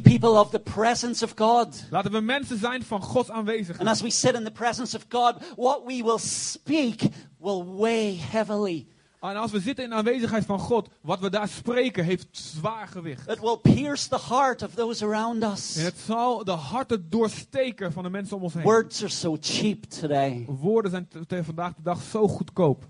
People of the presence of God. Laten we mensen zijn van Gods And aanwezigheid. as we sit in the presence of God, what we will speak will weigh heavily. En als we zitten in de aanwezigheid van God, wat we daar spreken, heeft zwaar gewicht. It will pierce the heart of those around En us. het zal de harten doorsteken van de mensen om ons heen. Words are so cheap today. Woorden zijn vandaag de dag zo goedkoop.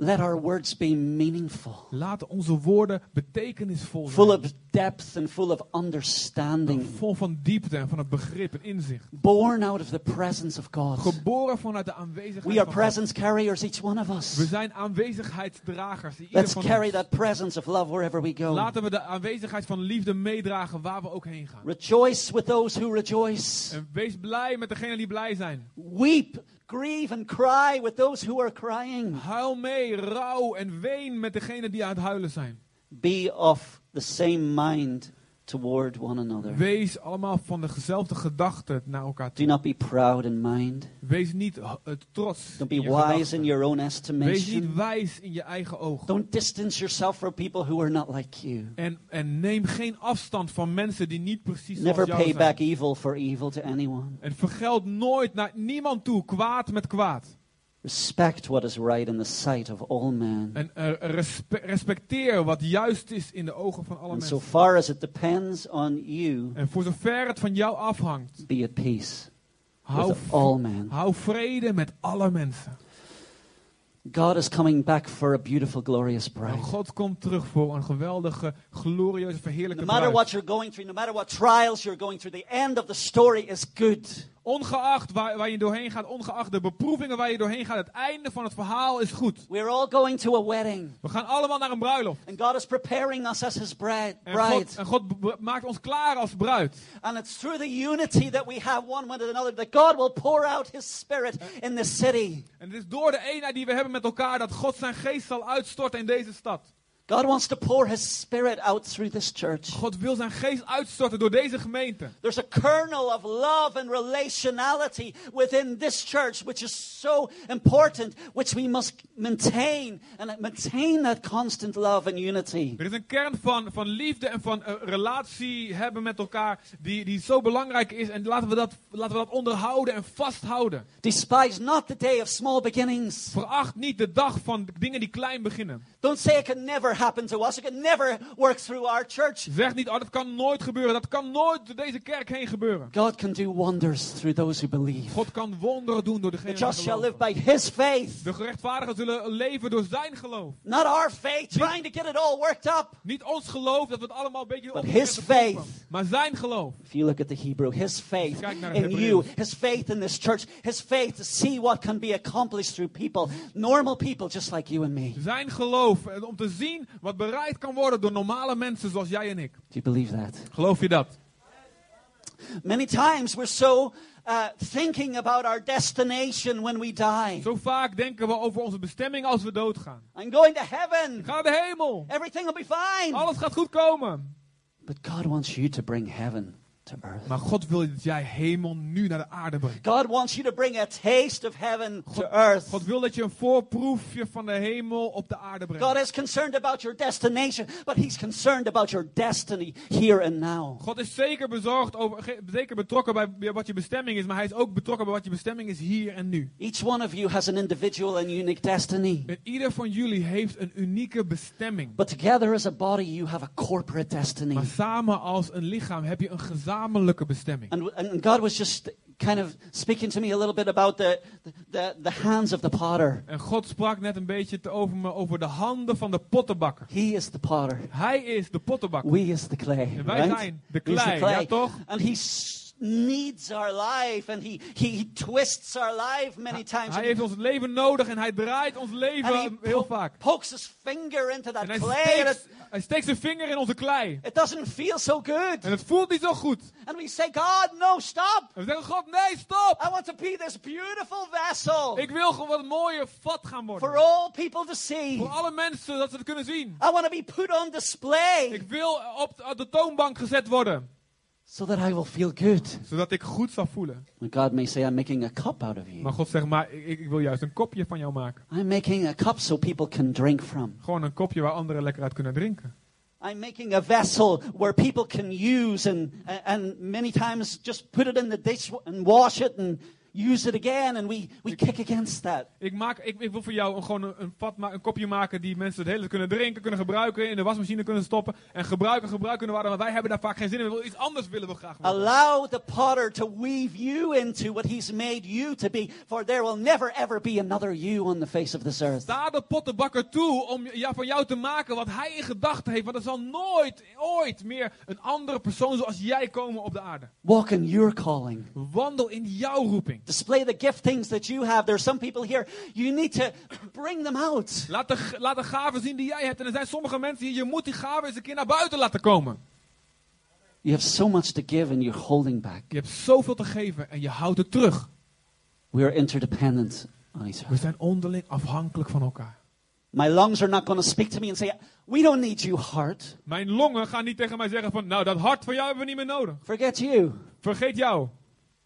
Let our words be meaningful, Laten onze woorden betekenisvol full zijn. of depth and full of understanding. Vol van diepte en van het begrip en inzicht. Born out of the presence of God. Geboren vanuit de aanwezigheid We are van God. presence carriers, each one of We us. zijn aanwezigheidsdragers. Die ieder Let's van carry ons. that presence of love wherever we go. Laten we de aanwezigheid van liefde meedragen waar we ook heen gaan. Rejoice with those who rejoice. En wees blij met degenen die blij zijn. Weep, grieve, and cry with those who are crying. Huil mee, rouw en ween met degenen die aan het huilen zijn. Be of the same mind toward one another. Wees allemaal van dezelfde gedachten naar elkaar Do toe. not be proud in mind. Wees niet uh, trots. Don't be wise gedachten. in your own Wees niet estimation. wijs in je eigen ogen. Don't distance yourself from people who are not like you. En, en neem geen afstand van mensen die niet precies Never zoals jou pay zijn. back evil for evil to anyone. En vergeld nooit naar niemand toe kwaad met kwaad. Respect what is right in the sight of all men. En eh, respe- respecteer wat juist is in de ogen van alle And so mensen. far as it depends on you, En voor zover het van jou afhangt, be at peace hou, with all men. hou vrede met alle mensen. God is coming back for a beautiful, glorious bride. God komt terug voor een geweldige, glorieuze, No verheerlijke matter bruid. what you're going through, no matter what trials you're going through, the end of the story is good. Ongeacht waar, waar je doorheen gaat, ongeacht de beproevingen waar je doorheen gaat, het einde van het verhaal is goed. We're all going to a wedding, We gaan allemaal naar een bruiloft. and God is preparing us as His bride. En. God, en God b- maakt ons klaar als bruid. And it's through the unity that we have one with another that God will pour out His Spirit in this city. En het is door de eenheid die we hebben met elkaar dat God zijn geest zal uitstorten in deze stad. God wants to pour His Spirit out through this church. God wil zijn geest uitstorten door deze gemeente. There's a kernel of love and relationality within this church, which is so important, which we must maintain and maintain that constant love and unity. Er is een kern van, van liefde en van eh, relatie hebben met elkaar die, die zo belangrijk is. En laten we, dat, laten we dat onderhouden en vasthouden. Despise not the day of small beginnings. Veracht niet de dag van dingen die klein beginnen. Don't say it can never happen to us. It can never work through our church. Zeg niet, oh, dat kan nooit gebeuren. Dat kan nooit door deze kerk heen gebeuren. God can do wonders through those who believe. God kan wonderen doen door The degenen just die shall live geloven. by his faith, De gerechtvaardigen zullen leven door zijn geloof. not our faith, trying to get it all worked up. Niet ons geloof, dat we het allemaal een beetje But his faith. Maar zijn geloof. If you look at the Hebrew, his faith in you, his faith in this church, his faith to see what can be accomplished through people, normal people just like you and me. Zijn geloof. En om te zien wat bereid kan worden door normale mensen zoals jij en ik. you believe that? Geloof je dat? Many times we're so uh, thinking about our destination when we die. Zo vaak denken we over onze bestemming als we doodgaan. I'm going to heaven. Ga naar de hemel. Everything will be fine. Alles gaat goed komen. But God wants you to bring heaven to earth. Maar God wil dat jij hemel nu naar de aarde brengt. God wants you to bring a taste of heaven to earth. God wil dat je een voorproefje van de hemel op de aarde brengt. God is concerned about your destination, but He's concerned about your destiny here and now. God is zeker bezorgd over, zeker betrokken bij wat je bestemming is, maar hij is ook betrokken bij wat je bestemming is hier en nu. Each one of you has an individual and unique destiny. En ieder van jullie heeft een unieke bestemming. But together as a body, you have a corporate destiny. Maar samen als een lichaam heb je een gezamenlijke bestemming. And, and God was just kind of speaking to me a little bit about the, the, the hands of the potter. En God sprak net een beetje te over me over de handen van de pottenbakker. He is the potter. Hij is de pottenbakker. We is the clay. En wij right? zijn de He's klei, ja toch? And he s- needs our life and he, he, twists our life many times. Hij heeft ons leven nodig en hij draait ons leven he heel vaak. pokes his finger into that En hij clay steekt, it, hij steekt zijn vinger in onze klei. it doesn't feel so good. En het voelt niet zo goed. And we say, God, no, stop. En we zeggen, God, nee, stop! I want to be this beautiful vessel Ik wil gewoon wat mooie vat gaan for worden. all people to see. Voor alle mensen, dat ze het kunnen zien. I want to be put on display Ik wil op de toonbank gezet worden. So that I will feel good. Zodat ik goed zal voelen. And God may say, I'm making a cup out of Maar you. God zegt, maar ik, ik wil juist een kopje van jou maken. I'm making a cup so people can drink from. Gewoon een kopje waar anderen lekker uit kunnen drinken. I'm making a vessel where people can use and, and many times just put it in the dish and wash it and use it again. And we, we kick against that. Ik, maak, ik, ik wil voor jou een, gewoon een, een, vat een kopje maken die mensen het hele kunnen drinken, kunnen gebruiken, in de wasmachine kunnen stoppen en gebruiken, gebruiken kunnen worden. Maar wij hebben daar vaak geen zin in. We willen iets anders willen we graag. Allow the potter to weave you into what he's made you to be, for there will never ever be another you on the face of this earth. Sta de pottenbakker toe om ja, van jou te maken wat hij in gedachten heeft. Want er zal nooit, ooit meer een andere persoon zoals jij komen op de aarde. Walk in your calling. Wandel in jouw roeping. Display the giftings that you have. There are some people here, you need to bring them out. Laat de, laat de gaven zien die jij hebt. En er zijn sommige mensen hier, je moet die gaven eens een keer naar buiten laten komen. You have so much to give and you're holding back. Je hebt zoveel te geven en je houdt het terug. We are interdependent on each We other. zijn onderling afhankelijk van elkaar. My lungs are not going to speak to me and say, We don't need you, heart. Mijn longen gaan niet tegen mij zeggen van, nou dat hart van jou hebben we niet meer nodig. Forget you. Vergeet jou.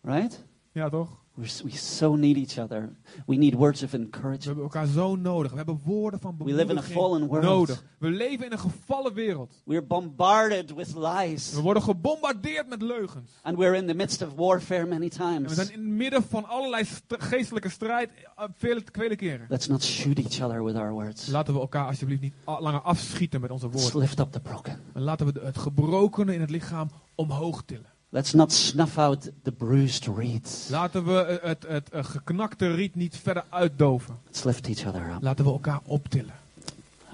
Right? Ja toch? We're, we so need each other. We need words of We encouragement. hebben elkaar zo nodig. We hebben woorden van We live in a bemoediging fallen world. nodig. We leven in een gevallen wereld. We're bombarded with lies. We worden gebombardeerd met leugens. And we're in the midst of warfare many En we zijn times. in het midden van allerlei st- geestelijke strijd eh, vele, vele keren. Let's not shoot each other with our words. Laten we elkaar alsjeblieft niet langer afschieten met onze Let's woorden. lift up the broken. En laten we het gebrokene in het lichaam omhoog tillen. Let's not snuff out the bruised reeds. Laten we het, het, eh, geknakte riet niet verder uitdoven. Let's lift each other up. Laten we elkaar optillen.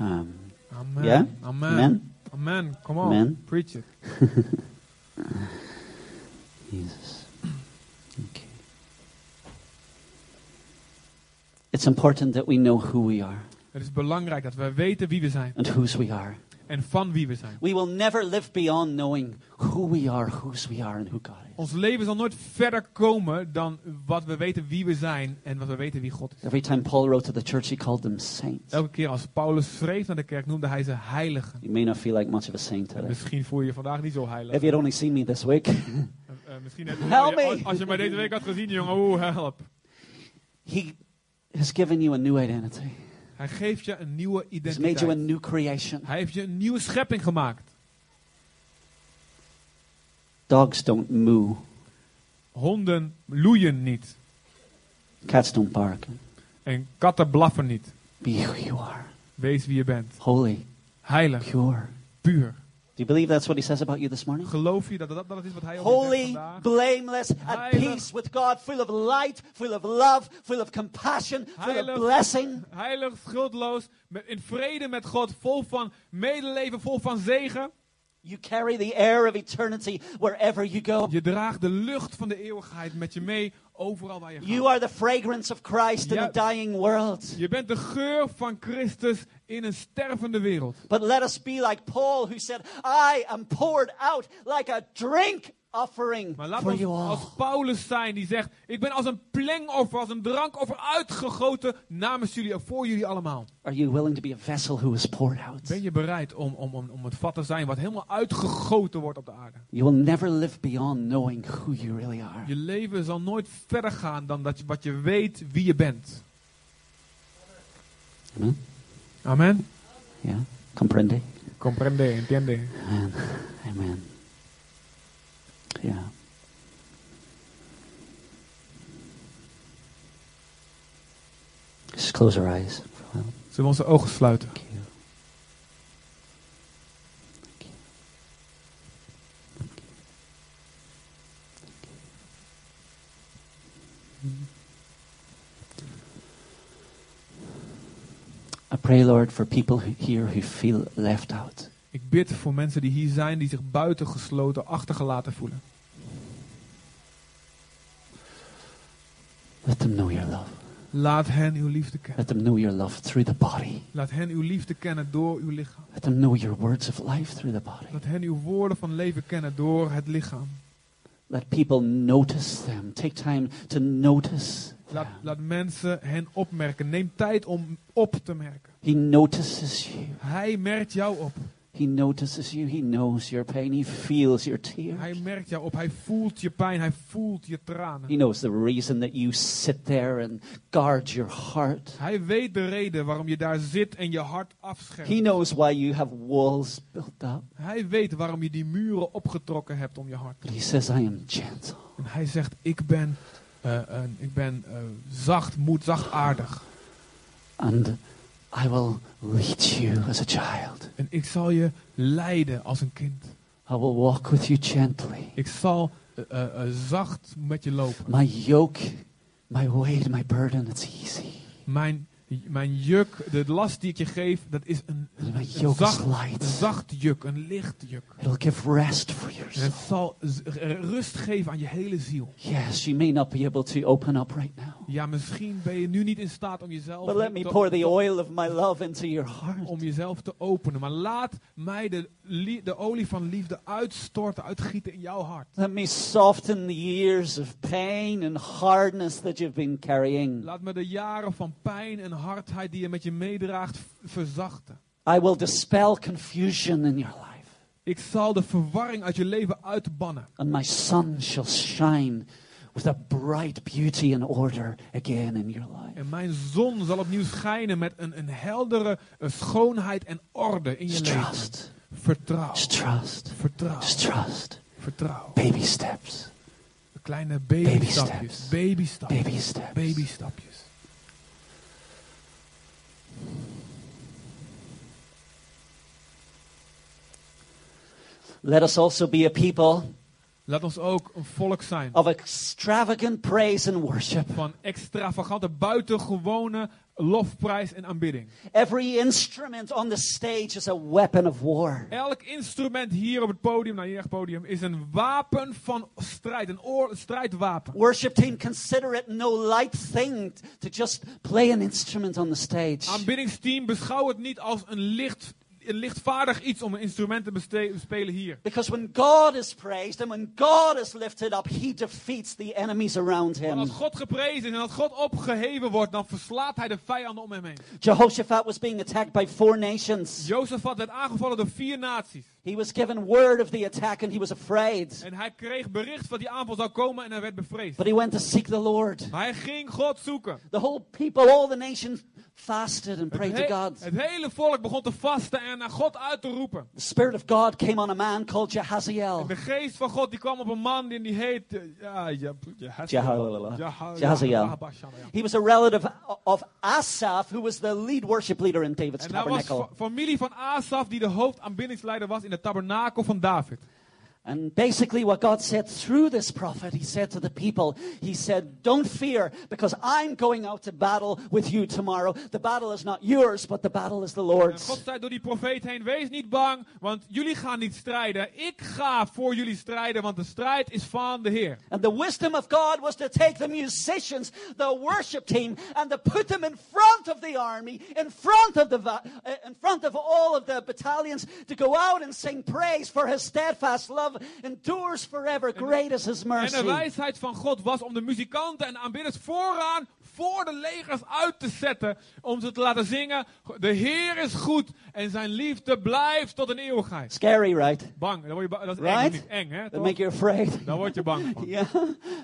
Um, Amen. Ja? Amen. Amen. Amen. Come on. Amen. Preach it. Jesus. Okay. It's important that we know who we are Het is belangrijk dat we weten wie we zijn and whose we are. En van wie we zijn. We will never live beyond knowing who we are, whose we are, and who God is. Ons leven zal nooit verder komen dan wat we weten wie we zijn en wat we weten wie God is. Every time Paul wrote to the church, he called them saints. Elke keer als Paulus schreef naar de kerk noemde hij ze heiligen. You may not feel like much of a saint today. misschien voel je je vandaag niet zo heilig. If you only seen me this week, eh, misschien heb je- Help me. als, als je mij deze week had gezien, jongen, oeh, help. he has given you a new identity. Hij geeft je een nieuwe He's made you a identiteit. new creation. Hij heeft je een nieuwe schepping gemaakt. Dogs don't moo. Honden loeien niet. Cats don't bark. En katten blaffen niet. Be who you are. Wees wie je bent. Holy, Heilig, pure. puur. Do you believe that's what he says about you this morning? Geloof je dat dat, dat is wat hij over je zegt Holy, vandaag? blameless, at Heilig. peace with God, full of light, full of love, full of compassion, full Heilig. of blessing. Heilig, schuldloos, met, in vrede met God, vol van medeleven, vol van zegen. You carry the air of eternity wherever you go. Je draagt de lucht van de eeuwigheid met je mee overal waar je You gaat. are the fragrance of Christ in a dying world. Je bent de geur van Christus in een stervende wereld. But let us be like Paul, who said, I am poured out like a drink offering Maar laat for ons you all. als Paulus zijn die zegt: Ik ben als een plengoffer, als een drankoffer uitgegoten namens jullie en voor jullie allemaal. Are you willing to be a vessel who is poured out? Ben je bereid om, om, om, om het vat te zijn wat helemaal uitgegoten wordt op de aarde? You will never live beyond knowing who you really are. Je leven zal nooit verder gaan dan dat je, wat je weet wie je bent. Amen? Amen. Yeah? Comprende? Comprende, entiende. Amen. Amen. Yeah. Just close our eyes for a while. Zullen we onze ogen sluiten? Thank you. Thank you. Thank you. I pray, Lord, for people who- here who feel left out. Ik bid voor mensen die hier zijn, die zich buitengesloten, achtergelaten voelen. Let them know your love. Laat hen uw liefde kennen. Let them know your love through the body. Laat hen uw liefde kennen door uw lichaam. Let them know your words of life through the body. Laat hen uw woorden van leven kennen door het lichaam. Let people notice them. Take time to notice. Laat, laat mensen hen opmerken. Neem tijd om op te merken. He notices you. Hij merkt jou op. He notices you. He knows your pain. He feels your tears. Hij merkt jou op, hij voelt je pijn, hij voelt je tranen. He knows the reason that you sit there and guard your heart. Hij weet de reden waarom je daar zit en je hart afschermt. He knows why you have walls built up. Hij weet waarom je die muren opgetrokken hebt om je hart. But he says, I am gentle. En hij zegt, ik ben, eh, een- ik ben eh, zacht, moed, zachtaardig. And I will lead you as a child. En ik zal je leiden als een kind. I will walk with you gently. Ik zal eh, eh, zacht met je lopen. My yoke, my weight, my burden, it's easy. Mijn, mijn juk, de last die ik je geef, dat is een, een, zacht, een zacht juk, een licht juk. It'll give rest for your En het soul. zal z- rust geven aan je hele ziel. Yes, you may not be able to open up right now. Ja, misschien ben je nu niet in staat om jezelf, But let me pour the oil of my love into your heart. om jezelf te openen. Maar laat mij de, de olie van liefde uitstorten, uitgieten in jouw hart. Let me soften the years of pain and hardness that you've been carrying. Laat me de jaren van pijn en hardheid die je met je meedraagt verzachten. I will dispel confusion in your life. Ik zal de verwarring uit je leven uitbannen. And my sun shall shine with a bright beauty and order again in your life. En mijn zon zal opnieuw schijnen met een, een heldere schoonheid en orde in je leven. trust. Vertrouw. Just trust. Vertrouw. Just trust. Vertrouw. Baby steps. Kleine Baby babystapjes. steps. Babystapjes. Baby steps. Babystapjes. Let us also be a people Laat ons ook een volk zijn of extravagant praise and worship. van extravagante, buitengewone lofprijs en aanbidding. Every instrument on the stage is a weapon of war. Elk instrument hier op het podium, nou hier echt podium, is een wapen van strijd, een oor, strijdwapen. Worship team, consider it no light thing to just play an instrument on the stage. Aanbiddingsteam, beschouw het niet als een, licht, lichtvaardig iets om een instrument te bespelen hier. Because when God is praised and when God is lifted up, he defeats the enemies around Want him. als God geprezen is en als God opgeheven wordt, dan verslaat hij de vijanden om hem heen. Jehoshaphat was being attacked by four nations. Jozefat werd aangevallen door vier naties. He was given word of the attack and he was afraid. En hij kreeg bericht van die aanval zou komen en hij werd bevreesd. But he went to seek the Lord. Maar hij ging God zoeken. The whole people, all the nations fasted and Het, prayed to God. het hele volk begon te vasten en naar God uit te roepen. The Spirit of God came on a man called Jehaziel. De geest van God die kwam op een man die, heet... eh, Jehaziel. He was a relative of Asaph, who was the lead worship leader in David's En hij was tabernacle. fa- familie van Asaf die de hoofdaanbiddingsleider was in de tabernakel van David. And basically, what God said through this prophet, He said to the people, He said, Don't fear, because I'm going out to battle with you tomorrow. The battle is not yours, but the battle is the Lord's. God zei door die profeet heen, wees niet bang, want jullie gaan niet strijden. Ik ga voor jullie strijden, want de strijd is van de Heer. And the wisdom of God was to take the musicians, the worship team, and to put them in front of the army, in front of the uh, in front of all of the battalions, to go out and sing praise for His steadfast love endures forever. Great is His En de mercy. wijsheid van God was om de muzikanten en aanbidders vooraan voor de legers uit te zetten. Om ze te laten zingen, de Heer is goed en zijn liefde blijft tot een eeuwigheid. Scary, right? Bang, dan word je dat is Right? eng hè? That make you afraid. Daar word je bang van. Yeah,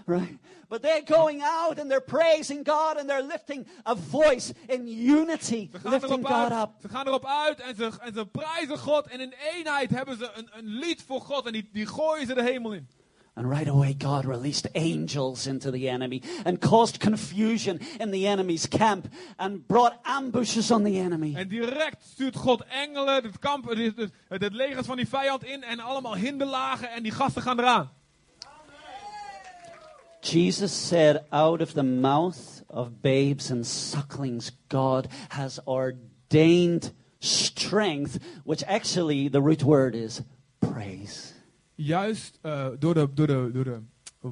right. But they're going out and they're praising God and they're lifting a voice in unity, Ze gaan, lifting God uit, up. ze gaan erop uit en ze, en ze prijzen God. En in eenheid hebben ze een, een lied voor God. En die, die gooien ze de hemel in. And right away, God released angels into the enemy and caused confusion in the enemy's camp and brought ambushes on the enemy. En direct stuurt God engelen, het, kamp, het, het, het, het legers van die vijand in. En allemaal hinderlagen. En die gasten gaan eraan. Jesus said, Out of the mouth of babes and sucklings, God has ordained strength, which actually the root word is praise. Juist eh, door, de, door, de, door de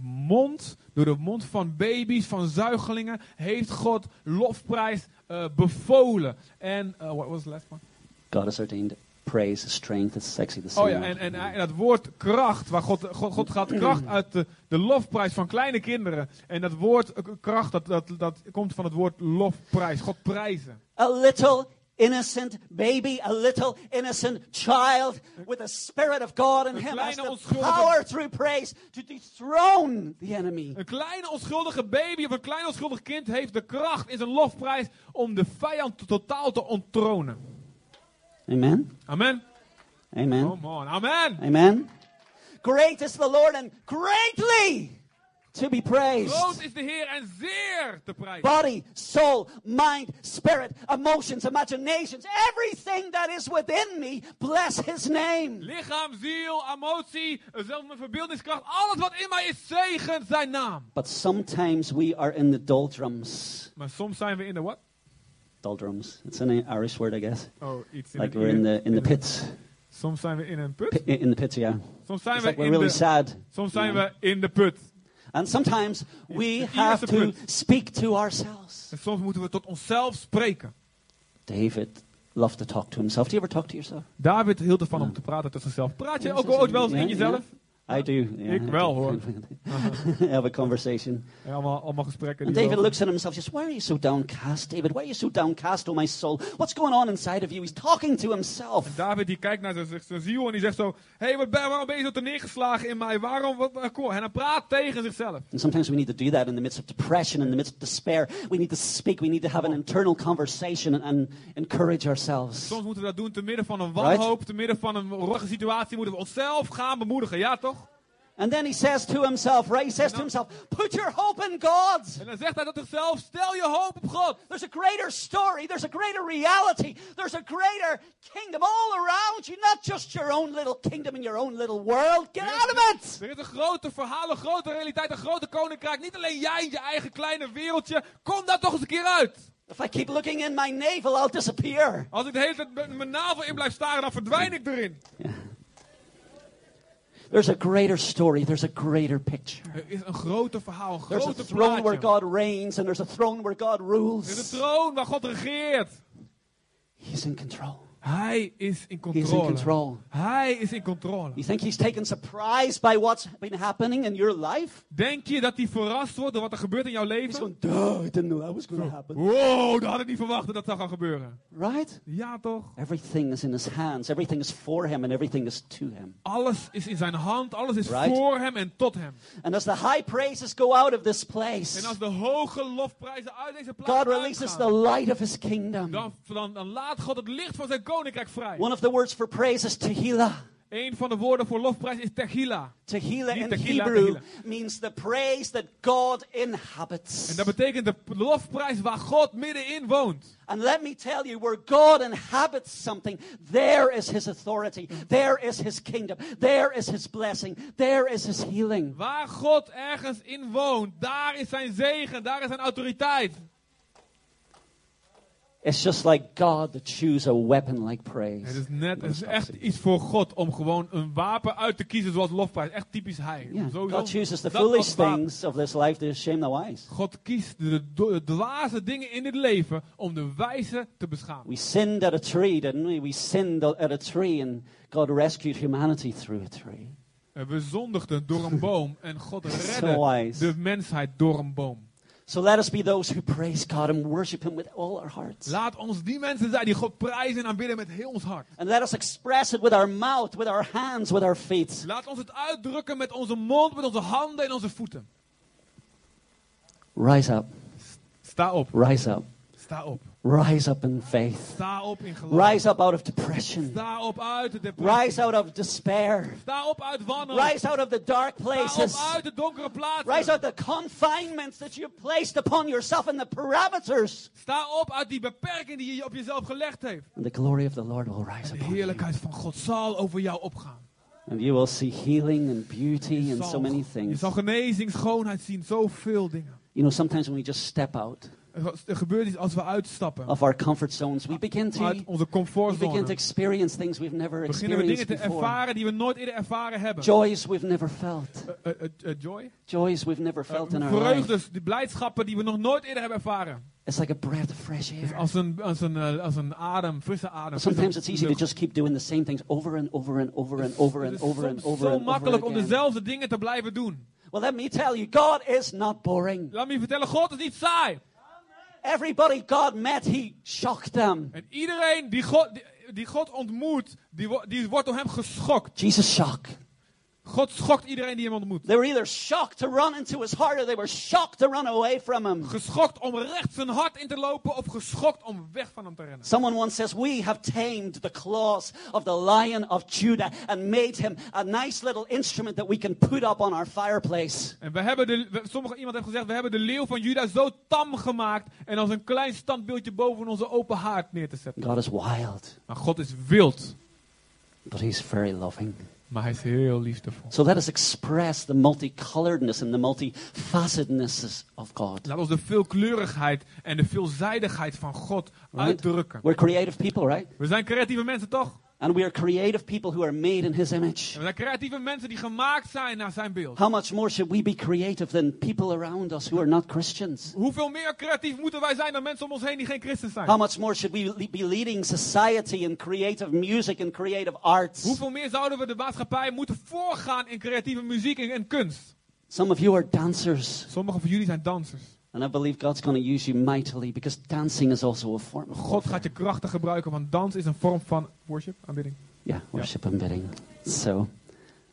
mond, door de mond van baby's, van zuigelingen, heeft God lofprijs eh, bevolen. En, eh, what was the last one? God has ordained praise, strength. It's actually the. Oh ja, en, en, en dat woord kracht, waar God, God, God gaat kracht uit de, de lofprijs van kleine kinderen. En dat woord kracht, dat, dat, dat komt van het woord lofprijs, God prijzen. A little innocent baby, a little innocent child with the Spirit of God in him has the power through praise to dethrone the enemy. Een kleine onschuldige baby of een klein onschuldig kind heeft de kracht in zijn lofprijs om de vijand totaal te onttronen. Amen. Amen. Amen. Come on. Amen. Amen. Great is the Lord and greatly to be praised. Groot is de Heer en zeer te prijzen. Body, soul, mind, spirit, emotions, imaginations, everything that is within me, bless his name. Lichaam, ziel, emotie, zelfs mijn verbeeldingskracht, alles wat in mij is, zijn naam. But sometimes we are in the doldrums. Maar soms zijn we in de wat? Doldrums. It's an Irish word, I guess. Oh, iets in Like we're in the in the pits. Soms zijn we in een put. Pi- In the pits, yeah. Soms zijn It's we like we're in really de, sad. soms zijn Yeah. we in de put. And sometimes we have to speak to ourselves. En soms moeten we tot onszelf spreken. David loved to talk to himself. Do you ever talk to yourself? David hield ervan om Ja. te praten tot zichzelf. Praat je Ja, ook ooit wel eens in jezelf? I do. Yeah, Ik I wel, do. hoor. have a conversation. Ja, allemaal, allemaal gesprekken. And David looks at himself says, Why are you so downcast, David? Why are you so downcast, oh my soul? What's going on inside of you? He's talking to himself. David die kijkt naar zijn, zijn ziel en die zegt zo... Hé, hey, wat ben, waarom ben je zo te neergeslagen in mij? Waarom? Wat, wat- kom. En hij praat tegen zichzelf. And sometimes we need to do that in the midst of depression, in the midst of despair. We need to speak. We need to have an internal conversation and, and encourage ourselves. Soms moeten we dat doen te midden van een wanhoop, te midden van een rottige situatie. Moeten we onszelf gaan bemoedigen, ja toch? And then he says to himself, right? He says to himself, Put your hope in God. En dan zegt hij tot zichzelf, stel je hoop op God. There's a greater story. There's a greater reality. There's a greater kingdom all around you, not just your own little kingdom in your own little world. Get out of it. Er is een grote verhaal, een grote realiteit, een grote koninkrijk. Niet alleen jij in je eigen kleine wereldje. Kom daar toch eens een keer uit. If I keep looking in my navel, I'll disappear. Als ik de hele tijd met mijn navel in blijf staren, dan verdwijn ik erin. There's a greater story. There's a greater picture. Er is een grote verhaal, een There's a grote throne where. God reigns, and there's a throne where God Er is rules. een troon waar God regeert. He's in control. Hij is in He's in controle. control. Hij is in controle. You think he's taken surprise by what's been happening in your life? Denk je dat hij verrast wordt door wat er gebeurt in jouw He's leven? going, duh, I didn't know that was going to happen. Wow, dat had ik niet verwacht dat dat zou gaan gebeuren. Right? Ja toch? Everything is in his hands. Everything is for him, and everything is to him. Alles is in zijn hand, alles is Right. voor hem en tot hem. And as the high praises go out of this En place, als de hoge lofprijzen uit deze plaats God releases the light of his kingdom. dan, dan, dan laat God het licht van zijn koninkrijk vrij. One of the words for praise is tehillah. Een van de woorden voor lofprijs is Tehila. Tehillah Niet in tequila, Hebrew means the praise that God inhabits. En dat betekent de lofprijs waar God middenin woont. And let me tell you, where God inhabits something, there is his authority, there is his kingdom, there is his blessing, there is his healing. Waar God ergens in woont, daar is zijn zegen, daar is zijn autoriteit. It's just like God to choose a weapon like praise. Het is net, het is echt iets voor God om gewoon een wapen uit te kiezen zoals lofprijs. Echt typisch hij. Yeah, God chooses the foolish things of this life to shame the wise. God kiest de, de, dwaze dingen in dit leven om de wijze te beschamen. We sinned at a tree, didn't we? We sinned at a tree, and God rescued humanity through a tree. We zondigden door een boom en God So redde wise. de mensheid door een boom. So let us be those who praise God and worship Him with all our hearts. Laat ons die mensen zijn die God prijzen en aanbidden met heel ons hart. And let us express it with our mouth, with our hands, with our feet. Laat ons het uitdrukken met onze mond, met onze handen en onze voeten. Rise up, Sta op, rise up, sta op. rise up in faith. Sta op in geloof. Rise up out of depression. Sta op uit de depressie. Rise out of despair. Sta op uit wanhoop. Rise out of the dark Sta op places. uit de donkere plaatsen. Rise out the confinements that you've placed upon yourself and the parameters. Sta op uit die beperking die je op jezelf gelegd heeft. And the glory of the Lord will rise De upon you. heerlijkheid van God zal over jou opgaan. And you will see healing and beauty Je and so many je things. zal genezing, schoonheid zien, zoveel dingen. You know, sometimes when we just step out Er, gebeurt iets als we uitstappen of our comfort zones, we begin to, uit onze we begin to experience things we've never Beginnen we dingen te before. ervaren die we nooit eerder ervaren hebben. Joys we've never felt. Eh, eh, eh, joy? Joys we've never felt in our life. vreugdes, die blijdschappen die we nog nooit eerder hebben ervaren. It's like a breath of fresh Het is air. als een, als een, als een adem, frisse adem. Sometimes it's easy to just keep doing the same things over and over and over and over Het and is over and over zo and over makkelijk om dezelfde dingen te blijven doen. Well, let me tell you, God is not boring. Laat me vertellen, God is niet saai. Everybody God met, he shocked them. En iedereen die God, die, die God ontmoet, die, die wordt door hem geschokt. Jesus shock. God schokt iedereen die hem ontmoet. They were either shocked to run into his heart or they were shocked to run away from him. Geschokt om recht zijn hart in te lopen of geschokt om weg van hem te rennen. Someone once says, We have tamed the claws of the lion of Judah and made him a nice little instrument that we can put up on our fireplace. En we hebben de, we- sommige, iemand heeft gezegd, we hebben de leeuw van Juda zo tam gemaakt en als een klein standbeeldje boven onze open haard neer te zetten. God is wild, Maar God is wild, but he's very loving. Maar hij is heel liefdevol. So let us express the multicoloredness and the multifacetedness of God. Laat ons de veelkleurigheid en de veelzijdigheid van God Right? uitdrukken. We're creative people, right? We zijn creatieve mensen toch? And we are creative people who are made in his image. En we zijn creatieve mensen die gemaakt zijn naar zijn beeld. How much more should we be creative than people around us who are not Christians? Hoeveel meer creatief moeten wij zijn dan mensen om ons heen die geen christen zijn? How much more should we be leading society in creative music and creative arts? Hoeveel meer zouden we de maatschappij moeten voorgaan in creatieve muziek en, en kunst? Some of you are dancers, Sommigen van jullie zijn dansers. And I believe God's going to use you mightily because dancing is also a form of God gaat je krachtig gebruiken, want dans is een vorm van worship, aanbidding. Yeah, worship and bidding. So,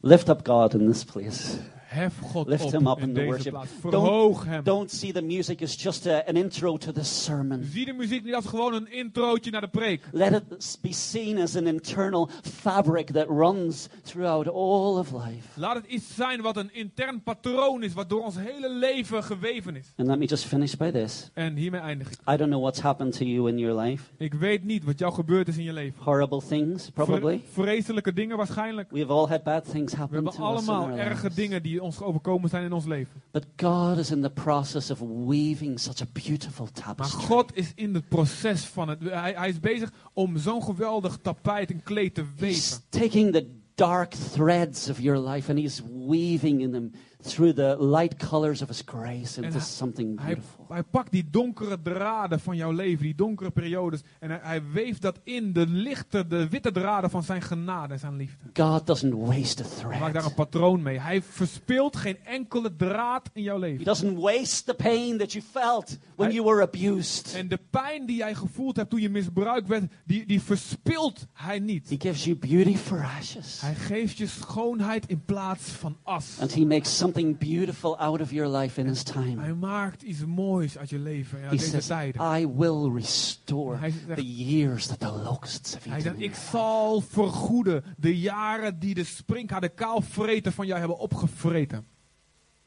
lift up God in this place. Hef God Lift op him up in in worship. plaats. Verhoog hem. Don't see the music as just a, an intro to the sermon. Zie de muziek niet als gewoon een introotje naar de preek. Let it be seen as an internal fabric that runs throughout all of life. Laat het iets zijn wat een intern patroon is, wat door ons hele leven geweven is. And let me just finish by this. En hiermee eindig ik. I don't know what's happened to you in your life. Ik weet niet wat jou gebeurd is in je leven. Horrible things, probably. Vre- vreselijke dingen waarschijnlijk. We've all had bad things We happen hebben to us in allemaal our erge dingen die ons overkomen zijn in ons leven. But God is in the process of weaving such a beautiful Maar tapestry. God is in het proces van het. Hij, hij is bezig om zo'n geweldig tapijt en kleed te He's weven. taking the dark threads of your life and he's weaving in them through the light colors of his grace into hij- something Hij, beautiful. hij pakt die donkere draden van jouw leven, die donkere periodes. En hij, hij weeft dat in de lichte, de witte draden van zijn genade en zijn liefde. God doesn't waste a Hij maakt daar een thread. patroon mee. Hij verspilt geen enkele draad in jouw He leven. doesn't waste the pain that you felt when Hij- you were abused. En de pijn die jij gevoeld hebt toen je misbruikt werd, die, die verspilt hij niet. He gives you beauty for ashes. Hij geeft je schoonheid in plaats van as. And he makes something beautiful out of your life in his Hij time. maakt iets moois uit je leven en He uit deze says, tijden. I will restore Hij zegt- the years that the locusts have Hij zegt, eaten. ik zal vergoeden de jaren die de sprinkhanen kaalvreten van jou hebben opgevreten.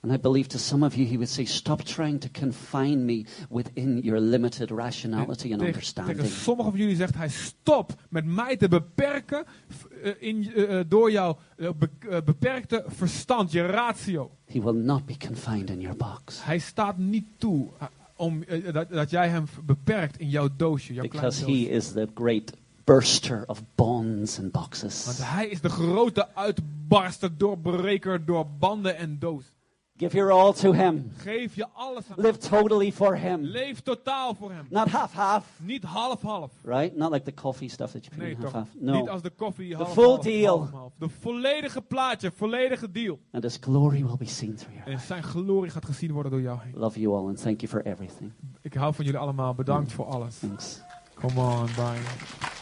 And I believe to some of you, he would say, Stop trying to confine me within your limited rationality and tegen, tegen understanding. sommigen van jullie zegt hij, stop met mij te beperken f- eh, in, eh, eh, door jouw eh, be- eh, beperkte verstand, je ratio. He will not be confined in your box. Hij staat niet toe eh, om, eh, dat, dat jij hem beperkt in jouw doosje, jouw Because he doosje. is the great burster of bonds and Want boxes. hij is de grote uitbarster, doorbreker door banden en doos. Give your all to him. Geef je alles aan Live totally for him. Leef totaal voor hem. Not half half, Niet half-half. right? Not like the coffee stuff that you put Nee in half half. Niet No. als de koffie The half, full half, deal. half, half. De volledige plaatje, volledige deal. And his glory will be seen through your En zijn glorie gaat gezien worden door jou heen. Love you all and thank you for everything. Ik hou van jullie allemaal. Bedankt voor alles. Thanks. Come on, bye.